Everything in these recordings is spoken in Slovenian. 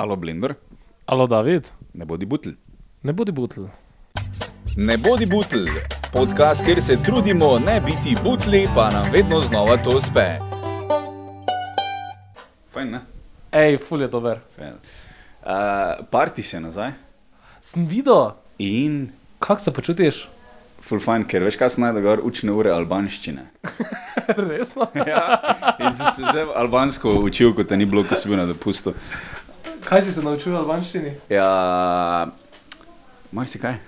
Alo, Blender, Alo, David, ne bodi butl. ne bodi butl. Ne bodi butl, podcast, kjer se trudimo ne biti butli, pa nam vedno znova to uspe. Fajn, ne? Ej, ful je dober. Fajn. Uh, parti se nazaj Sem videl, in kako se počutiš? full fajn, ker veš, kaj sem najdel, gor učne ure albanščine. Resno? ja, in sem se zdaj albansko učil, kot te ni bilo, ko si bil na dopustu. Kaj si se naučil v albanščini? Ja, marsikaj.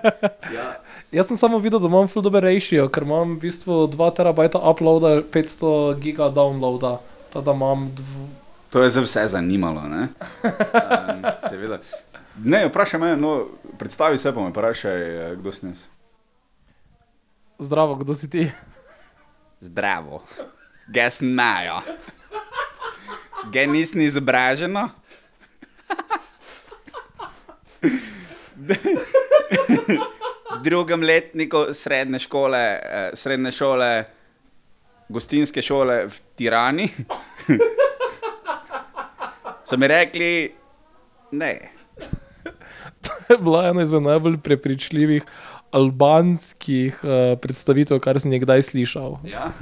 Jaz sem samo videl, da imam ful dober ratio, ker imam v bistvu 2 terabajta uploada, 500 giga downloada. Tada imam dv... To je za vse zanimalo, ne? Um, seveda. Ne, vprašaj me, no, predstavi se pa me, vprašaj, eh, kdo si jaz. Zdravo, kdo si ti? Zdravo. Ges najo. Ge nisem izobraženo. V drugem letniku srednje šole, eh, srednje šole, gostinske šole v Tirani, so mi rekli, ne. To je bila ena izmed najbolj prepričljivih albanskih uh, predstavitev, kar sem jih kdaj slišal. Ja,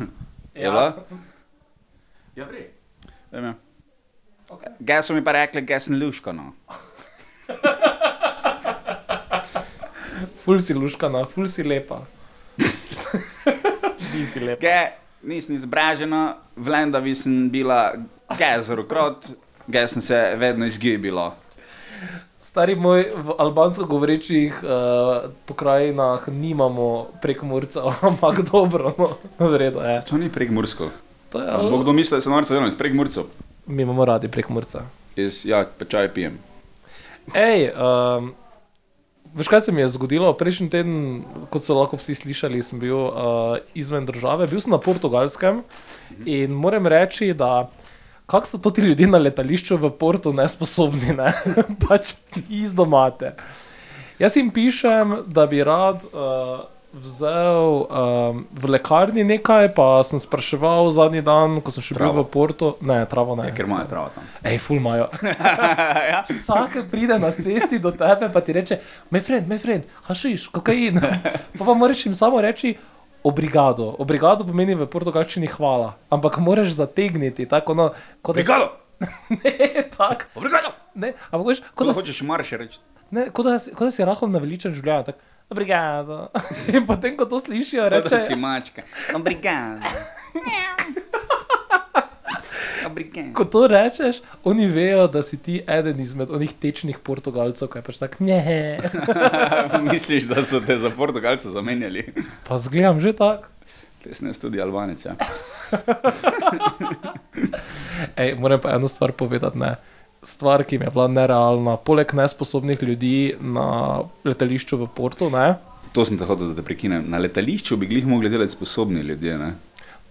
je bila? Ja, vri. Ja. Okay. Gaj so mi pa rekli, gaj sem luško, no. Ful si luškana, ful si lepa. Nisi lepa. Gaj nisem izobražena, v Lendavi sem bila gaj zarokrot, gaj sem se vedno izgibila. Stari moj, v albansko govorečih uh, pokrajinah nimamo prekomorcev, ampak dobro, no, v redu je. To ni prekmursko. To je Bo kdo mislil, da se norce delam iz prekmurcev? Mi imamo radi prekomorce. Jaz, ja, pa čaj pijem. Hej, um, veš kaj se mi je zgodilo? Prejšnji teden, kot so lahko vsi slišali, sem bil uh, izven države, bil sem na portugalskem in moram reči, da kako so to ti ljudje na letališču v Portu nesposobni, ne? pač izdomate. Jaz jim pišem, da bi rad uh, vzel um, v lekarni nekaj, pa sem spraševal zadnji dan, ko sem še bil Travo. v Portu. Ne, travo ne. Ja, ker imajo travo tam. Ej, ful imajo. ja. Vsak pride na cesti do tebe in ti reče: Moj friend, moj friend, hašiš, kokain. Pa pa moraš jim samo reči. Obrigado. Obrigado pomeni v portugalščini hvala, ampak moraš zategniti tako, no, kot da si- Obrigado! Ne, tako. Obrigado! Ne, ampak veš, Ko kot da, si- hočeš marše reči. ne, kot da, kot da si rahlo naveličen življenja. tako, Obrigado. In potem, ko to slišijo, Kot da si mačka. Obrigado. Obrigado. Ko to rečeš, oni vejo, da si ti eden izmed onih tečnih portugalcev, ki je pač tako, ne. Misliš, da so te za Portugalce zamenjali? Pa zgledam že tako. Tesne tudi Albanec. Ja. Ej, moram pa eno stvar povedati. Ne. Stvar, ki mi je bila nerealna, poleg nesposobnih ljudi na letališču v Portu, ne, To sem te hotel, da te prekinem. Na letališču bi glih mogli delati sposobni ljudje. Ne?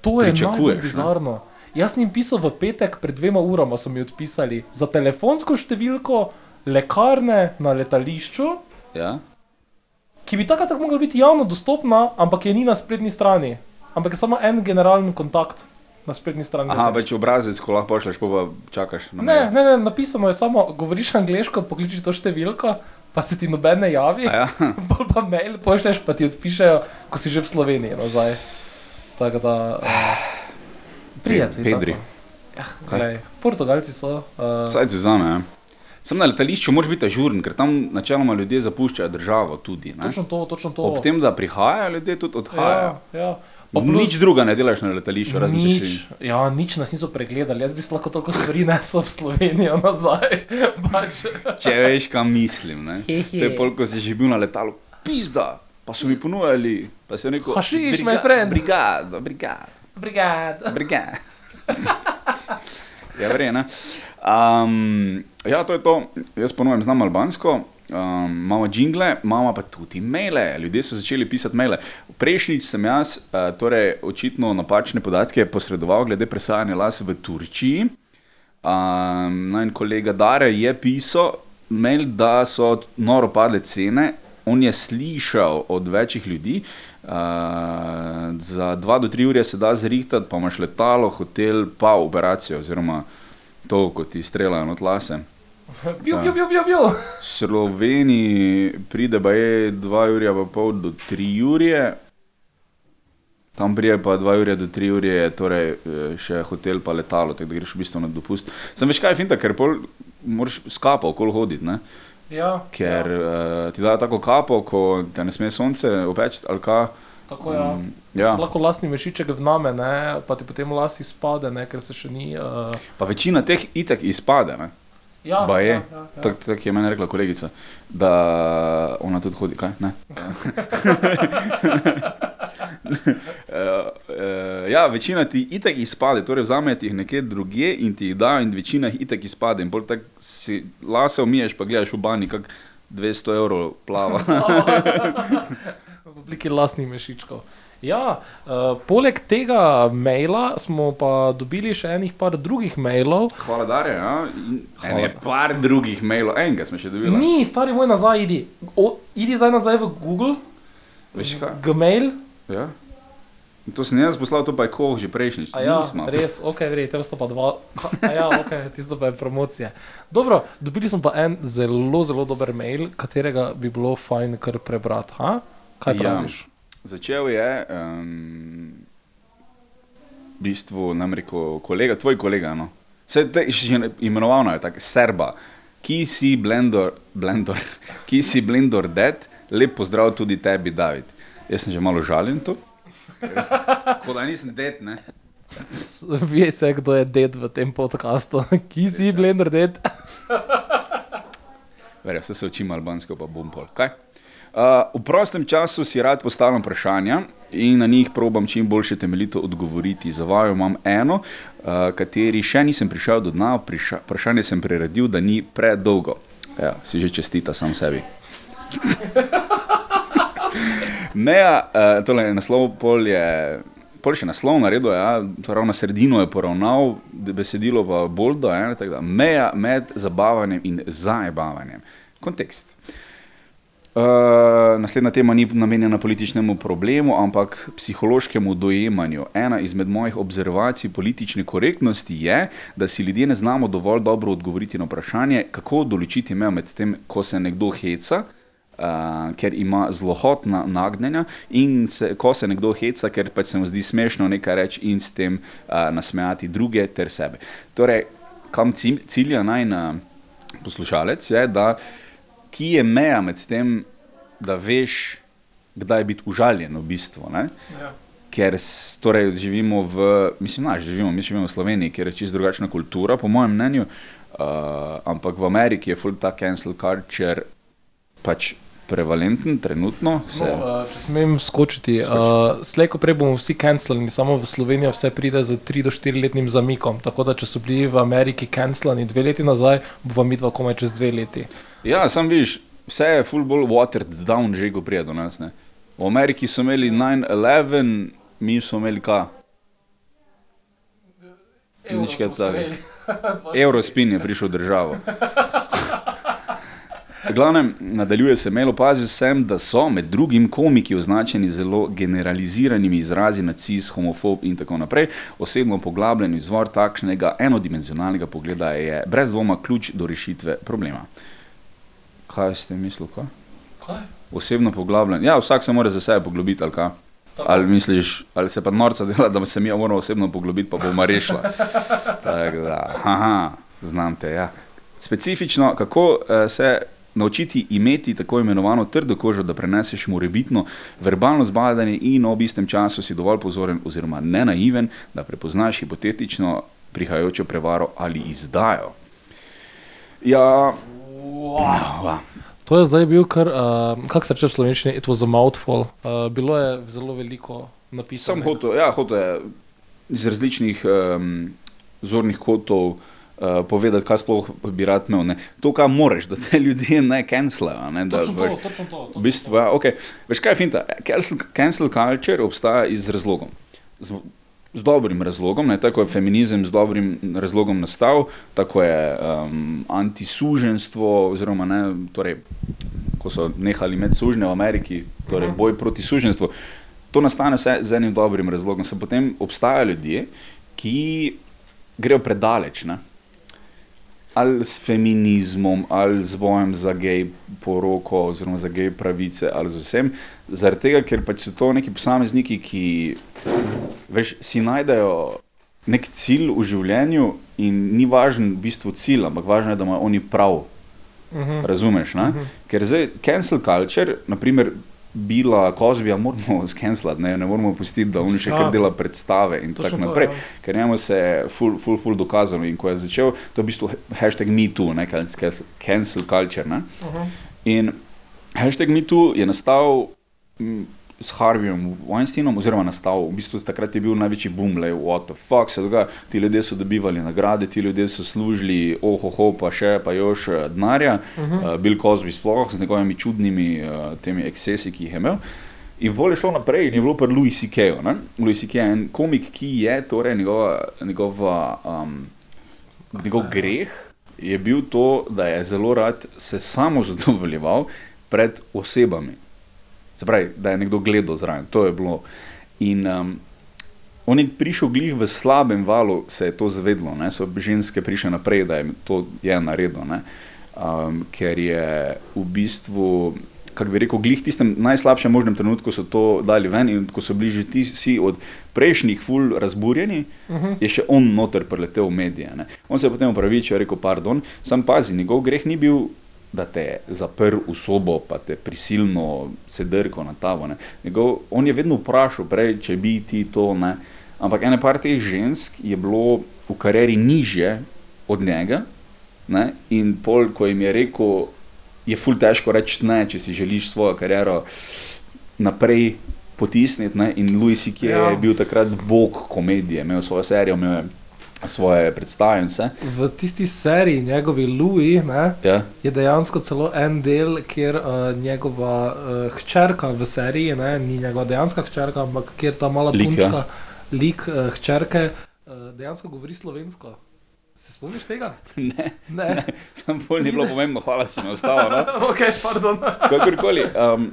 to je najbolj ne? bizarno. Jaz sem jim pisal v petek, pred dvema urama so mi odpisali za telefonsko številko lekarne na letališču, Ja? ki bi takrat mogla biti javno dostopna, ampak je ni na spletni strani. Ampak je samo en generalni kontakt na spletni strani. Aha, več obrazec, ko lahko pošleš, pa, pa čakaš na Ne, ne, ne, napisano je samo, govoriš angliško, pokliči to številko, pa se ti noben ne javi. A Ja? Bolj pa mail pošleš, pa ti odpišejo, ko si že v Sloveniji nazaj. Tako da. Uh, Prijatelji. Pedri. Ja, glej, Portugalci so. Uh, Saj ti vzame. Ja. Sem na letališču, moraš biti ažuren, ker tam načeloma ljudje zapuščajo državo tudi. Ne? točno to, točno to. Ob tem, da prihajajo ljudje, tudi odhajajo. ja, ja. Pa nič drugega ne delaš na letališču, razen če si. nič, ja, nič nas niso pregledali, jaz bi lahko toliko stvari nesel v Slovenijo nazaj. Pač. Če veš, kam mislim. Ne? Hehe. To je pol, ko si že bil na letalu, pizda, pa so mi ponujali, pa si rekel, Hašiš, my friend. Brigado, brigado, Brigada. brigado. ja, verjene. Um, ja, to je to. Jaz ponovim, znam albansko. Um, imamo jingle, imamo pa tudi maile. Ljudje so začeli pisati maile. Prejšnjič sem jaz, uh, torej očitno napačne podatke posredoval glede presajanja las v Turčiji. Um, no in kolega Dare je pisal, mail, da so noro padle cene. On je slišal od večjih ljudi, uh, za dva do tri ure se da zrihtati, pa imaš letalo, hotel, pa operacijo, oziroma to, ko ti streljajo na tlase. Bil, bil, bil, bil, bil. Sloveniji pride pa je 2 ure pa pol do 3 ure. Tam prije pa 2 ure do 3 ure, je torej eh, še hotel pa letalo, tako da greš v bistvu na dopust. Sem veš kaj finta, ker pol moraš s kapo okoli hoditi, ne? Ja, ker ja. uh, ti dajo tako kapo, ko te ne sme sonce opeči ali kaj. Tako ja. Mm, Ja. Lahko lastni mešiček vname, ne, pa ti potem lasi spade, ne, ker se še ni. Uh, Pa večina teh itek izpade, ne? Ja, Ba je. ja, ja, ja. Tako tak je meni rekla kolegica, da ona tudi hodi, kaj? Ne? uh, uh, ja, večina ti itek izpade, torej vzame ti jih nekje drugje in ti jih da, in večina jih itek izpade. In pol tako si lase umiješ, pa gledaš v bani, kak 200 evrov plava. v obliki lastnih mešičkov. Ja, uh, poleg tega maila smo pa dobili še enih par drugih mailov. Hvala, Darja. Ja? Hvala. ene par drugih mailov, enega smo še dobili. Ni, stari moj, nazaj, idi. O, idi zdaj nazaj v Google, Veš kaj? Gmail. Ja. In To sem jaz poslal, to pa je koh že prejšnjič. A ja, Nismo. res, ok, verjete, te sta pa dva. A ja, ok, tisto pa je promocija. Dobro, dobili smo pa en zelo, zelo dober mail, katerega bi bilo fajn kar prebrati. Ha? Kaj Ja. Začel je, um, v bistvu, nam rekel, kolega, tvoj kolega. No. Se te že imenovano je tako, Serba, ki si blendor, blendor, ki si blendor dead, lep pozdrav tudi tebi, David. Jaz sem že malo žaljen to. Kot da nisem dead, ne. Ve se, kdo je ded v tem podkastu, ki si blender ded. Verja, vse se učim albansko, pa bom pol. Kaj? Uh, v prostem času si rad postavljam vprašanja in na njih probam čim boljše temeljito odgovoriti. Za vaju imam eno, uh, kateri še nisem prišel do dna, priša, vprašanje sem preredil, da ni predolgo. Ja, si že čestita sam sebi. Meja, uh, tole je naslov, pol je. Pol še naslov naredil, ja, ravno na sredino je poravnal, besedilo pa bolj do ene, tako da meja med zabavanjem in zabavanjem. Kontekst. Uh, naslednja tema ni namenjena političnemu problemu, ampak psihološkemu dojemanju. Ena izmed mojih observacij politične korektnosti je, da si ljudje ne znamo dovolj dobro odgovoriti na vprašanje, kako določiti mejo med tem, ko se nekdo heca, uh, ker ima zlohotna nagnjenja, in se, ko se nekdo heca, ker pač se mu zdi smešno nekaj reči in s tem uh, nasmejati druge ter sebe. Torej, kam cilj, cilja naj na poslušalec je, da ki je meja med tem, da veš, kdaj biti užaljen v bistvu. Ne? Ja. Ker torej, živimo v, mislim, da živimo, mi živimo v Sloveniji, kjer je čisto drugačna kultura, po mojem mnenju, uh, ampak v Ameriki je full ta cancel culture pač prevalenten trenutno. Se, No, uh, če smem skočiti, uh, slej ko prej bomo vsi cancelani, samo v Slovenijo vse pride z 3 do 4 letnim zamikom. Tako da, če so bili v Ameriki cancelani dve leti nazaj, bo vam midva komaj čez dve leti. Ja, sam vidiš, vse je full bolj watered down, že ko prije do nas. Ne? V Ameriki so imeli 9-11, mi smo imeli kaj. Nič kaj takega. Eurospin je prišel v državo. V glavnem, nadaljuje se mail, opazil sem, da so med drugim komiki označeni zelo generaliziranimi izrazi nacist, homofob in tako naprej. Osebno poglabljen izvor takšnega enodimenzionalnega pogleda je brez dvoma ključ do rešitve problema. Kaj ste mislili? Kaj? Kaj? Osebno poglabljen. Ja, vsak se mora za sebe poglobiti, ali kaj. Ali misliš, ali se pa norca dela, da se mi moramo osebno poglobiti, pa bomo rešili. Tako da, aha, znam te. Ja. Specifično, kako eh, se naučiti imeti tako imenovano trdo kožo, da preneseš morebitno verbalno zbadanje in ob istem času si dovolj pozoren oziroma ne naiven, da prepoznaš hipotetično prihajajočo prevaro ali izdajo. Ja, wow. To je zdaj bil kar, uh, kako se reče v slovenščini, it was a mouthful. Uh, bilo je zelo veliko napisano. Sem hotel, ja, hotel je iz različnih um, zornih kotov uh, povedati, kaj sploh bi rad imel. Ne. To, kar moraš, da te ljudje ne cancelajo. Ne, da, Točno veš, to, točno to. v bistvu, ja, okay. Veš kaj je finta? Cancel, cancel culture obstaja iz razlogom. Z, z dobrim razlogom, ne, tako je feminizem z dobrim razlogom nastal, tako je um, antisuženstvo, oziroma ne, torej, ko so nehali imeti sužnje v Ameriki, torej Mhm. boj proti suženstvu. To nastane vse z enim dobrim razlogom. Se potem obstajajo ljudje, ki grejo predaleč. Ne? Ali s feminizmom, ali z bojem za gej poroko, oziroma za gej pravice, ali z vsem. Zaradi tega, ker pač so to neki posamezniki, ki veš, si najdejo nek cilj v življenju in ni važen v bistvu cilj, ampak važno je, da imajo oni prav. Uh -huh. Razumeš? Uh Mhm. -huh. Ker zdaj cancel culture, naprimer, bila Kozbija, moramo skenslati, ne, ne moramo pustiti, da on še Ja. kar dela predstave in tako to, naprej. ja. Ker njemu se je full, full, full dokazalo in ko je začel, to je v bistvu hashtag MeToo, ne cancel, cancel culture. Ne. Uh -huh. In hashtag MeToo je nastal s Harveyjem Weinsteinom, oziroma nastal, v bistvu takrat je bil največji boom, le what the fuck se dogaja. Ti ljudje so dobivali nagrade, ti ljudje so služili, ohoho, pa še, pa još eh, denarja. Uh -huh. uh, Bill Cosby sploh z njegovimi čudnimi uh, temi ekscesi, ki jih je imel. In bolj je šlo naprej, in je bilo pri Louis C.K. Louis C.K. je en komik, ki je torej njegova, njegova, um, njegov greh je bil to, da je zelo rad se samo zadovoljeval pred osebami. Se pravi, da je nekdo gledal zraven, to je bilo. In um, on je prišel glih v slabem valu, se je to zvedlo, ne? so ženske prišle naprej, da je to je naredilo. ne. Um, ker je v bistvu, kako bi rekel, glih v tistem najslabšem možnem trenutku so to dali ven in ko so bili že ti vsi od prejšnjih ful razburjeni, uh -huh. je še on noter preletel v medije. Ne. On se je potem upravičil, rekel, pardon, sam pazi, njegov greh ni bil da te je zaprl v sobo, pa te prisilno sedrko na tavo. ne. Njegov, on je vedno vprašal, prej, če bi ti to. Ne. Ampak ena par teh žensk je bilo v karieri nižje od njega. Ne. In pol, ko jim je rekel, je ful težko reči ne, če si želiš svojo kariero naprej potisniti. Ne. In Louis C.K. Ja. je bil takrat bog komedije, imel svojo serijo, imel je svoje predstave in vse. V tisti seriji njegovi Louis ne, Ja. je dejansko celo en del, kjer uh, njegova uh, hčerka v seriji, ne, ni njegova dejanska hčerka, ampak kjer ta mala Lik, ja. punčka, lik uh, hčerke, uh, dejansko govori slovensko. Se spomniš tega? Ne. Ne. Sam pol ni bilo pomembno, hvala, si me ostalo. No? ok, pardon. Kakorkoli. Um,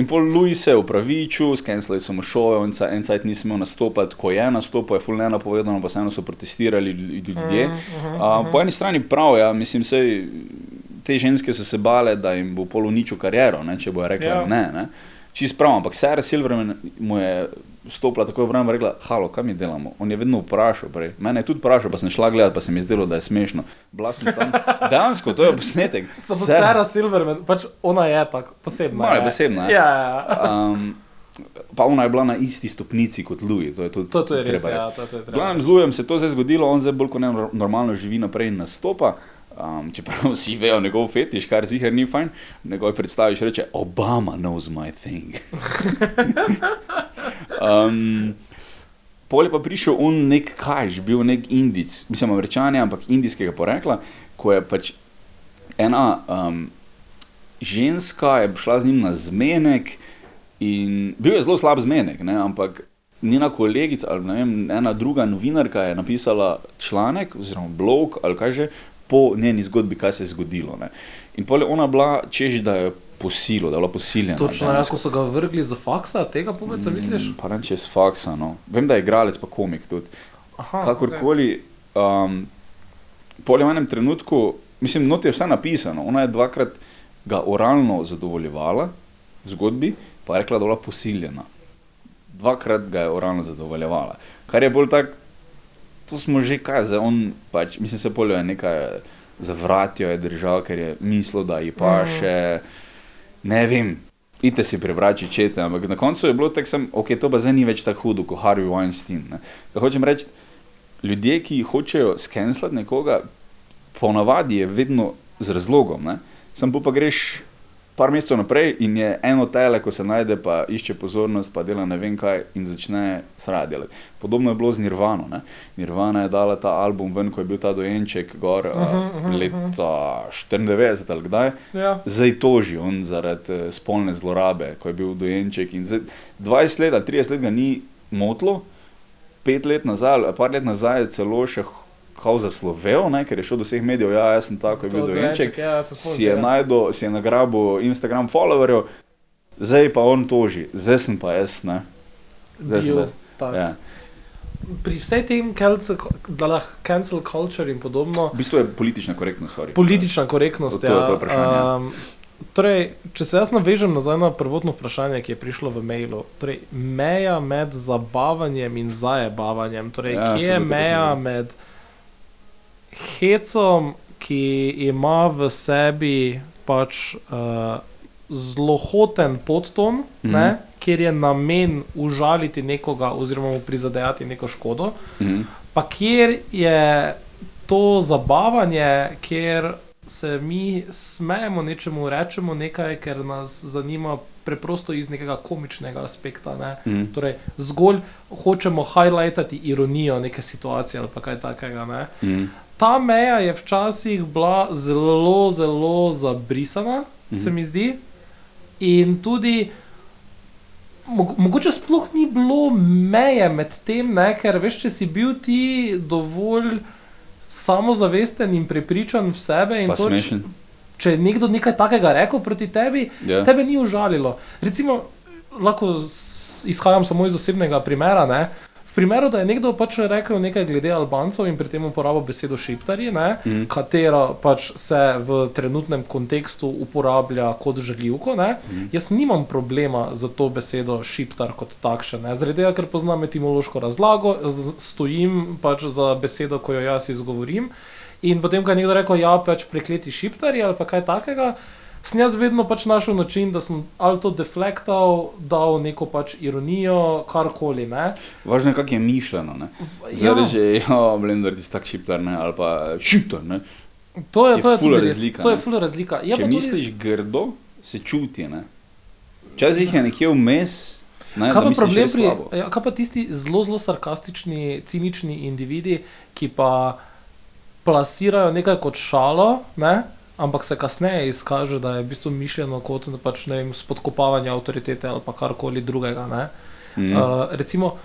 in pol Louis se je upravičil, skenslali so mu šove, on ca- en cajt nisem imel nastopati, ko je nastopil, je fulno napovedano, pa vseeno so protestirali lju- ljudje. Uh, po eni strani prav, ja, mislim, sej, te ženske so se bale, da jim bo pol uničil kariero, ne, če bo rekla Ja. ja. ne. ne. Čist prav, ampak Sarah Silverman mu je stopila tako v bran in rekla: Halo, kaj mi delamo? On je vedno vprašal, prej. mene je tudi vprašal, pa sem šla gledat, pa se mi je zdelo, da je smešno. Bila sem tam, dejansko, to je posnetek. Samo Sarah- Sarah Silverman, pač ona je tako posebna. Malo je posebna, ja. Ja, ja. Um, pa ona je bila na isti stopnici kot Louis, to je tudi To, to je res, ja, to, to je treba. glavnem z Louisom se je to zdaj zgodilo, on zdaj bolj kot ne normalno živi naprej in nastopa. Um, čeprav vsi vejo njegov fetiš, kar ziger ni fajn, njegov predstaviš reče: Obama knows my thing. um, Pol je pa prišel un nek kaj, že bil nek indic, mislim, američan, je, ampak indijskega porekla, ko je pač ena um, ženska je šla z njim na zmenek in bil je zelo slab zmenek, ne, ampak njena kolegica ali ne vem, ena druga novinarka je napisala članek oziroma blog ali kaj že po njeni zgodbi, kaj se je zgodilo. Ne. In pol je ona bila, češ da je posilo, da je bila posiljena. Točno, ja, dejansko. ko so ga vrgli za faksa, tega povedca, misliš? Mm, Pa ne čez faksa. No. Vem, da je igralec, pa komik tudi. Aha, Kakorkoli, um, pol je v enem trenutku, mislim, not je vse napisano. Ona je dvakrat ga oralno zadovoljevala v zgodbi, pa je rekla, da je bila posiljena. Dvakrat ga je oralno zadovoljevala. Kar je bolj tako, to smo že kaj, zdaj on pač, mislim, se poljo je nekaj zavratjo je držal, ker je mislil, da ji pa še, ne vem. Idite si prebrati čete, ampak na koncu je bilo tako, sem, ok, to pa zdaj ni več tako hudo kot Harvey Weinstein. Ne. Kaj hočem reči, ljudje, ki hočejo skenslati nekoga, ponavadi je vedno z razlogom. Ne? Sam pa greš par mesecev naprej in je eno tele, ko se najde, pa išče pozornost, pa dela ne vem kaj in začne sradi delati. Podobno je bilo z Nirvano. Ne? Nirvana je dala ta album ven, ko je bil ta dojenček gor uh -huh, uh -huh, leta 94 ali kdaj. Ja. Zdaj toži on zaradi eh, spolne zlorabe, ko je bil dojenček. In zdaj 20 let ali 30 let ga ni motlo, pet let nazaj, par let nazaj je celo še kao zaslovel, ne, ker je šel do vseh medijev, ja, jaz sem tako, je bil dojenček. ja, Si je, najdo, si je nagrabil Instagram followerjev, zdaj pa on toži, zdaj sem pa jaz. Ne. Zdaj Bil tak. Ja. pri vsej tem, cancel, cancel culture in podobno, V bistvu je politična korektnost. Sorry. politična korektnost. To- to je ja, vprašanje. um, torej, če se jaz navežem nazaj na prvotno vprašanje, ki je prišlo v mailu, torej, meja med zabavanjem in zabavanjem, torej, Ja, ja, kje je meja med hecom, ki ima v sebi pač uh, zlohoten podton, mm Mhm. -hmm. ne, kjer je namen užaliti nekoga oziroma mu prizadejati neko škodo Mhm. pa kjer je to zabavanje, kjer se mi smejemo nečemu, rečemo nekaj, ker nas zanima preprosto iz nekega komičnega aspekta. Ne? Mhm. Torej, zgolj hočemo highlightati ironijo neke situacije ali kaj takega. Ne? Mhm. Ta meja je včasih bila zelo, zelo zabrisana, -hmm. se mi zdi. In tudi, mo mogoče sploh ni bilo meje med tem, ne? ker veš, če si bil ti dovolj samozavesten in prepričan v sebe. in Pa to, če- smešen. Če je nekdo nekaj takega rekel proti tebi, Ja. tebe ni užalilo. Recimo, lahko izhajam samo iz osebnega primera. Ne? Primeru, da je nekdo pač rekel nekaj glede Albancev in pri tem uporabil besedo šiptarji, ne, mm. katero pač se v trenutnem kontekstu uporablja kot žaljivko, ne, mm. jaz nimam problema za to besedo šiptar kot takšen. ne. Zaradi tega, ker poznam etimološko razlago, stojim pač za besedo, ko jo jaz izgovorim. In potem, ko je nekdo rekel, ja, pač prekleti šiptarji ali pa kaj takega, sem jaz vedno pač našel način, da sem ali to deflektal, dal neko pač ironijo, karkoli. Ne. Važno je, kako je mišljeno. ne. Ja. Zdaj reče, ja, blender ti tak šiptar, ne, ali pa šiptar. Ne. To je, Je to je ful razlika, To je ful razlika. Je Če pa tudi- misliš grdo, se čuti. Ne. Včasih je nekje vmes. Ne, Kaj pa, problem pri, ja, kaj pa tisti zelo, zelo sarkastični, cinični individi, ki pa plasirajo nekaj kot šalo, ne? Ampak se kasneje izkaže, da je v bistvu mišljeno kot pač, ne vem, spodkopavanje avtoritete ali pa karkoli drugega. Ne? Mhm. Uh, recimo,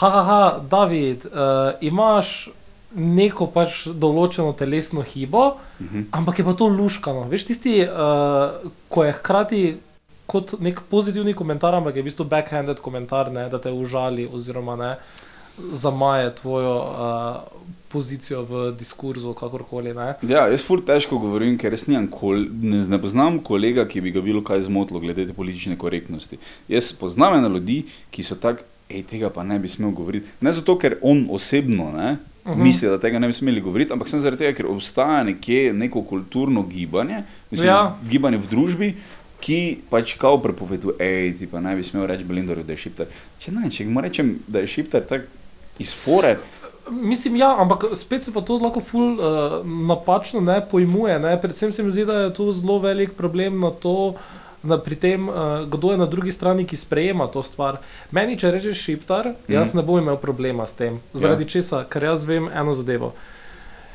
haha, ha, David, uh, imaš neko pač določeno telesno hibo, Mhm. ampak je pa to luškano. Veš, tisti, uh, ko je hkrati kot nek pozitivni komentar, ampak je v bistvu backhanded komentar, ne, da te užali oziroma ne, zamaje tvojo uh, pozicijo v diskurzu, kakorkoli. Ne. Ja, jaz ful težko govorim, ker res nimam kol, ne, ne poznam kolega, ki bi ga bilo kaj zmotilo glede te politične korektnosti. Jaz poznam ene ljudi, ki so tak, hej, tega pa ne bi smel govoriti. Ne zato, ker on osebno ne, uh Mhm. -huh. misli, da tega ne bi smeli govoriti, ampak sem zaradi tega, ker obstaja nekje neko kulturno gibanje, mislim, Ja. gibanje v družbi. Ki pač kao prepoveduje, hej, ti pa ne bi smel reči Blenderju, da je šiptar. Če ne, če mu rečem, da je šiptar, tako iz fore, Mislim, ja, ampak spet se pa to lahko ful uh, napačno ne pojmuje. Ne? Predvsem se mi zdi, da je to zelo velik problem na to, da pri tem, uh, kdo je na drugi strani, ki sprejema to stvar. Meni, če rečeš šiptar, jaz ne bom imel problema s tem. Zaradi ja. česa? Ker jaz vem eno zadevo.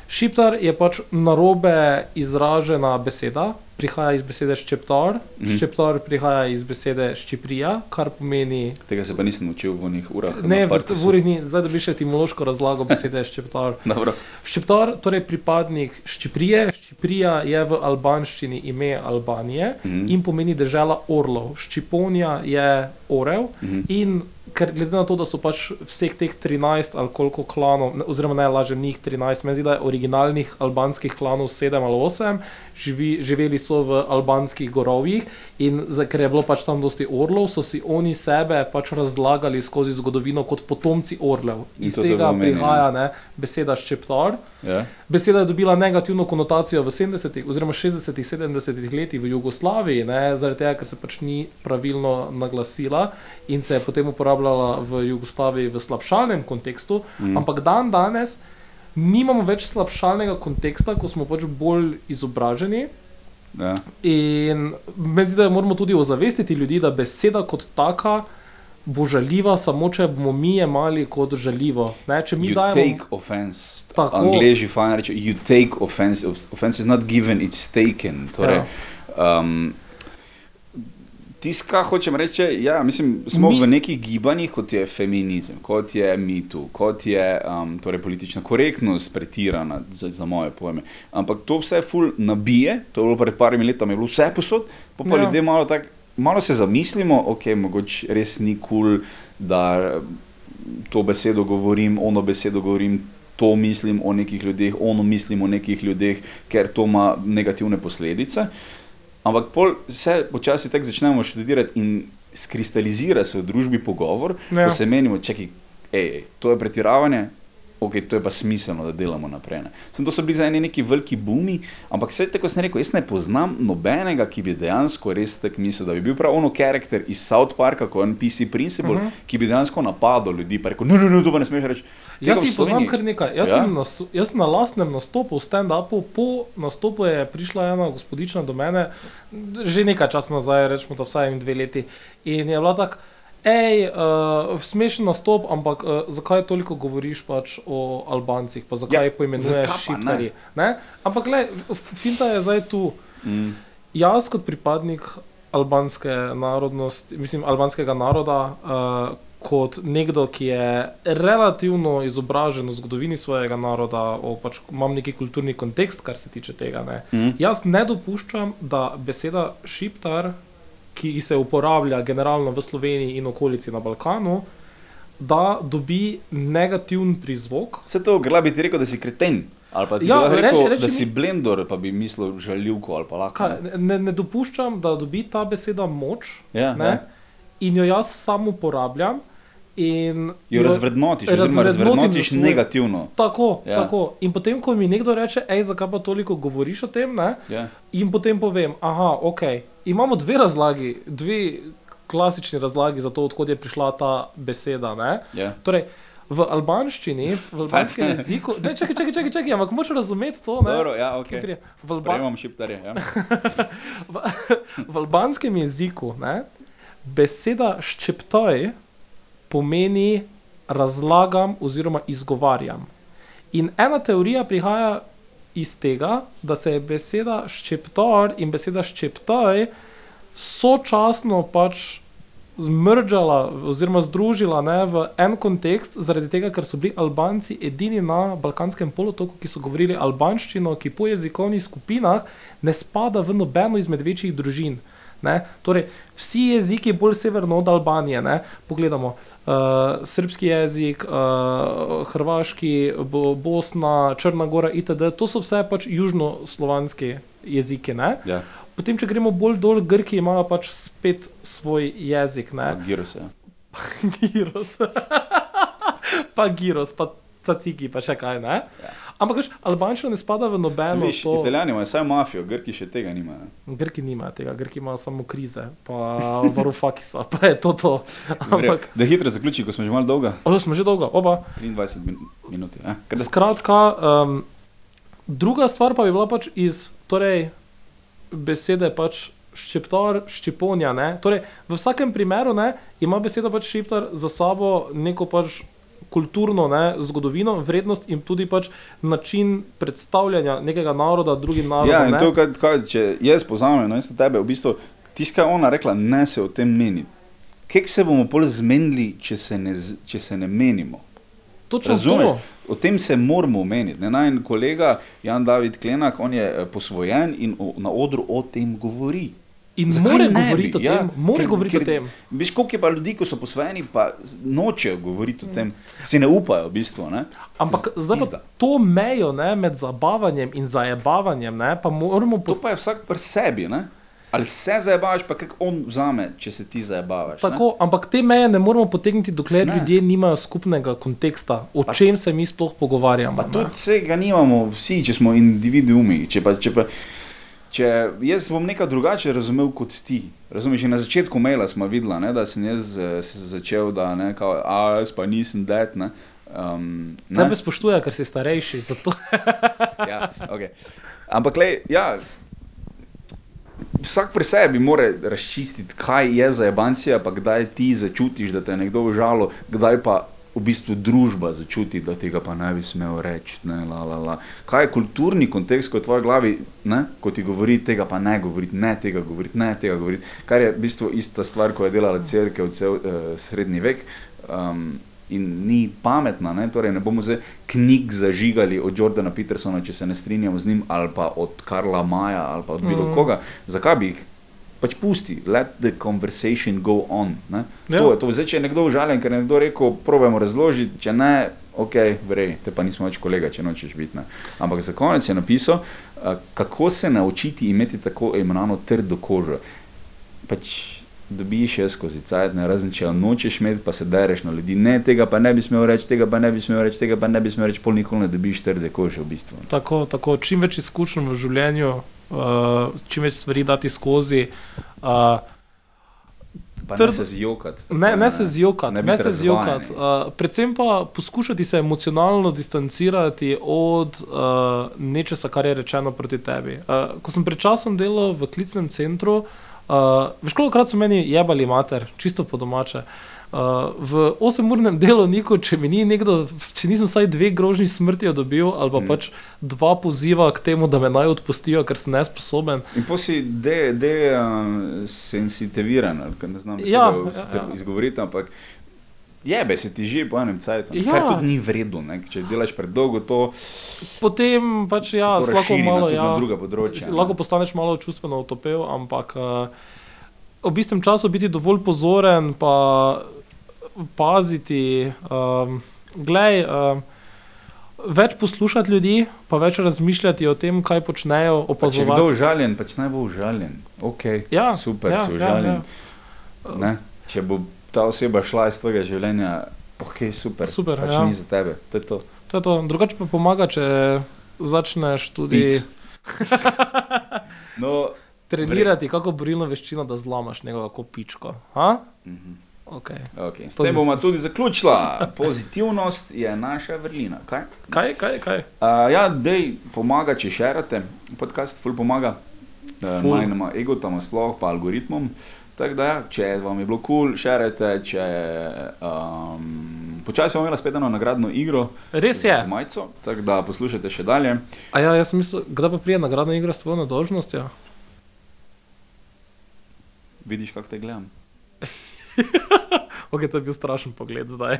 Šiptar je pač narobe izražena beseda, prihaja iz besede ščeptar, mm. Mhm. ščeptar prihaja iz besede ščiprija, kar pomeni tega se pa nisem naučil v njih urah. Ne, v. Vuri ni, zdaj dobiš etimološko razlago besede ščeptar. Dobro. Ščeptar, torej pripadnik Ščiprije, Ščiprija je v albanščini ime Albanije Mhm. in pomeni država orlov. Ščiponija je orel Mhm. in ker glede na to, da so pač vseh teh 13 ali koliko klanov, oziroma ne lažem, njih 13, meni zdi, da je originalnih albanskih klanov 7 ali 8, živi, živeli so v albanskih gorovjih in za, ker je bilo pač tam dosti orlov, so si oni sebe pač razlagali skozi zgodovino kot potomci orlev. In Iz tega prihaja ne, beseda ščeptar. Ja. Beseda je dobila negativno konotacijo v 70-ih oziroma 60-ih, 70-ih letih v Jugoslaviji, ne, zaradi tega, ker se pač ni pravilno naglasila in se je potem uporabljala v Jugoslaviji v slabšalnem kontekstu, mm. ampak dan danes nimamo več slabšalnega konteksta, ko smo pač bolj izobraženi. Ja. In meni zdi, da moramo tudi ozavestiti ljudi, da beseda kot taka bo žaljiva, samo če bomo mi jemali kot žaljivo. Ne, če mi You dajemo. take offense. Tako. Angliži fajn reče, you take offense. Off- Offense is not given, it's taken. Torej, Ja. um, Tiska, hočem reči, ja, mislim, smo Mi- v nekih gibanjih, kot je feminizem, kot je mitu, kot je um, torej politična korektnost, pretirana za, za moje pojme. Ampak to vse ful nabije, to je bilo pred parimi leti, je bilo vse posod, pa, pa Ja. ljudje malo, tak, malo se zamislimo, ok, mogoče res ni kul, cool, da to besedo govorim, ono besedo govorim, to mislim o nekih ljudeh, ono mislim o nekih ljudeh, ker to ima negativne posledice. Ampak pol se počasi tako začnemo študirati in skristalizira se v družbi pogovor, Ja. ko se menimo, čekaj, ej, to je pretiravanje. Ok, to je pa smiselno, da delamo naprej. Ne. Sem to so bili za ene neki veliki bumi, ampak vse tako sem rekel, jaz ne poznam nobenega, ki bi dejansko res tako mislil, da bi bil prav ono karakter iz South Parka, kot en PC Principle, uh Mhm. -huh. ki bi dejansko napadal ljudi, pa rekel, no, no, no, to pa ne smeš reči. Tega Jaz jih poznam kar nekaj. Jaz, Ja? nas, jaz na lastnem nastopu, stand-upu, po nastopu je prišla ena gospodična do mene, že nekaj časa nazaj, rečemo da vsaj dve leti. In je bila tako, hej, uh, smešen nastop, ampak uh, zakaj toliko govoriš pač o Albancih, pa zakaj Ja, jih poimenuješ. Ne? Ampak le, finta je zdaj tu. Mm. Jaz kot pripadnik albanske narodnosti, mislim, albanskega naroda, uh, kot nekdo, ki je relativno izobražen v zgodovini svojega naroda, o, pač imam neki kulturni kontekst, kar se tiče tega. Ne. Mm. Jaz ne dopuščam, da beseda šiptar, ki se uporablja generalno v Sloveniji in okolici na Balkanu, da dobi negativen prizvok. Vse to, gre bi ti rekel, da si kreten. Ali pa ti Ja, bi rekel, reči- reči, reči da si blender, pa bi mislil žaljivko ali pa lahko. Kaj, ne, ne dopuščam, da dobi ta beseda moč Ja, ne, ja. in jo jaz sam uporabljam. In Jo razvrednotiš, oziroma razvrednotiš svoj- negativno. Tako, ja. tako. In potem, ko mi nekdo reče, hej, zakaj pa toliko govoriš o tem, ne, Ja. in potem povem, aha, ok, imamo dve razlagi, dve klasični razlagi za to, odkot je prišla ta beseda. Ne. Ja. Torej, v albanščini, v albanskem jeziku, ne, čakaj, čakaj, čakaj, čakaj, ampak moraš razumeti to. Ne, Dobro, ja, ki ok. prije. V, Alba šiptarje. Ja. v, v albanskem jeziku ne, beseda ščeptoj pomeni razlagam oziroma izgovarjam. In ena teorija prihaja iz tega, da se je beseda ščeptor in beseda ščeptoj sočasno pač zmržala oziroma združila ne, v en kontekst, zaradi tega, ker so bili Albanci edini na Balkanskem polotoku, ki so govorili albanščino, ki po jezikovnih skupinah ne spada v nobeno izmed večjih družin. Ne? Torej, vsi jeziki bolj severno od Albanije, ne? pogledamo, uh, srpski jezik, uh, hrvaški, bo, Bosna, Črna Gora itd., to so vse pač južnoslovanski jeziki. Ne? Ja. Potem, če gremo bolj dol, Grki imajo pač spet svoj jezik, ne? Giro se. ja. Giros. pa Giros, pa Caciki, pa še kaj, ne? Ja. Ampak veš, albanščina ne spada v nobeno Viš, to. Italijani imajo vsaj mafijo, Grki še tega nimajo. Grki nimajo tega, Grki imajo samo krize, pa varufakisa, pa je to to. Ampak... Da hitro zaključi, ko smo že malo dolga. ojo, smo že dolgo, oba. 23 min minut. Ja. Kaj da- Skratka, um, druga stvar pa bi bila pač iz torej, besede pač ščeptar, ščiponja. Ne? Torej, v vsakem primeru ne, ima beseda pač ščeptar za sabo neko pač kulturno ne, zgodovino, vrednost in tudi pač način predstavljanja nekega naroda drugim narodom. Ja, in to, kaj, kaj, če jaz poznam, no, isto tebe, v bistvu, tisto, kar je ona rekla, ne se o tem meni. Kaj se bomo pol zmenili, če se ne, če se ne menimo? Točno Razumeš? to. O tem se moramo omeniti. Naj kolega Jan David Klenak, on je eh, posvojen in o, na odru o tem govori. In ne govoriti bi? o tem, more ker- govoriti ker- o tem. Veš, koliko je pa ljudi, ki so posvojeni, pa nočejo govoriti o tem, si ne upajo, v bistvu. Ne? Ampak Z- zdaj pa to mejo ne, med zabavanjem in zajebavanjem, ne, pa moramo To pa je vsak pri sebi. Ne? Ali se zabavaš, pa kako on vzame, če se ti zabavaš. Tako, ampak te meje ne moramo potegniti, dokler Ne. ne. ljudje nimajo skupnega konteksta, o pa, čem se mi sploh pogovarjamo. Pa ne. tudi vsega nimamo, vsi, če smo individuumi. Če pa, če pa, če jaz bom nekaj drugače razumel kot ti. Razumeš, že na začetku maila smo videli, ne, da sem jaz eh, se začel, da ne, kao, a jaz pa nisem det. Ne. Um, ne. Tebe spoštuje, ker si starejši. Ja, okay. Ampak, lej, ja, vsak pri sebi mora razčistiti, kaj je za ebancija, pa kdaj ti začutiš, da te je nekdo užalo, kdaj pa v bistvu družba začuti, da tega pa ne bi smel reči. Ne, la, la, la. Kaj je kulturni kontekst, ko je v tvoji glavi, ne, ko ti govori, tega pa ne govoriti, ne tega govoriti, ne tega govoriti. Kar je v bistvu ista stvar, ko je delala crkva v cel uh, srednji vek. Um, In ni pametna, ne? torej ne bomo zdaj knjig zažigali od Jordana Petersona, če se ne strinjamo z njim, ali pa od Karla Maja, ali pa od bilo Mhm. koga. Zakaj bi jih pač pusti, let the conversation go on. Ne? Ja. To, je to, zdaj, če je nekdo užaljen, ker je nekdo rekel, probajmo razložiti, če ne, ok, vrej, te pa nismo več kolega, če nočeš biti. Ne? Ampak za konec je napisal, uh, kako se naučiti imeti tako imenovano trdo kožo. Pač, Dobiš jo skozi cajt, ne razen če jo nočeš imeti, pa se dereš na ljudi. Ne, tega pa ne bi smel reči, tega pa ne bi smel reči, tega pa ne bi smel reči, pol nikoli ne dobiš trde kože v bistvu. Tako, tako čim več izkušenj v življenju, uh, čim več stvari dati skozi. Uh, Pa Trd- ne se zjokati. tako, Ne, ne se zjokati, Ne ne se zjokati. Uh, predvsem pa poskušati se emocionalno distancirati od uh, nečesa, kar je rečeno proti tebi. Uh, ko sem pred časom delal v klicnem centru, uh, veš, kolikokrat so meni jebali mater, čisto po domače. Uh, v 8-urnem delovniku, če mi ni nekdo, če nisem vsaj dve grožnji smrti dobil, ali pa Mm. pač dva poziva k temu, da me naj odpustijo, ker sem nesposoben. In pa si desensitiviran, de, uh, ali ne znam Ja, ja, ja, ja, ja. izgovoriti, ampak jebe se ti že po enem cajtu, Ja. kar tudi ni vredno. Če delaš predolgo, to Potem pač ja, lahko na, malo tudi ja, na druga področja. Lahko postaneš malo čustveno utopil, ampak uh, ob istem času biti dovolj pozoren, pa paziti. Um, glej, um, več poslušati ljudi, pa več razmišljati o tem, kaj počnejo, Pa če je kdo opazovati. užaljen, pač naj bo užaljen. Okay, Ja, super, ja, si ja, užaljen. ja. Ne? Če bo ta oseba šla iz tvojega življenja, ok, super, Super, pač ja. ni za tebe. To je to. To je to. Drugače pa pomaga, če začneš tudi. No, trenirati kako borilno veščino, da zlamaš njegovo kopičko. Ha? mhm. Okay. Okay. S tem bomo tudi zaključila. Pozitivnost je naša vrlina. Kaj? Kaj, kaj, kaj? Uh, ja, dej, pomaga, če šerate, podcast ful pomaga. Uh, Ful. Majnima egotama, sploh pa algoritmom. Tako da, ja, če vam je bilo kul, cool, šerajte, če um, počasi bomo imeli spet eno nagradno igro Res je. z majico, tako da poslušajte še dalje. A ja, jaz sem mislil, kdaj pa prije nagradna igra s tvojo nedolžnostjo? Vidiš, kako te gledam. Ok, to je bil strašen pogled zdaj.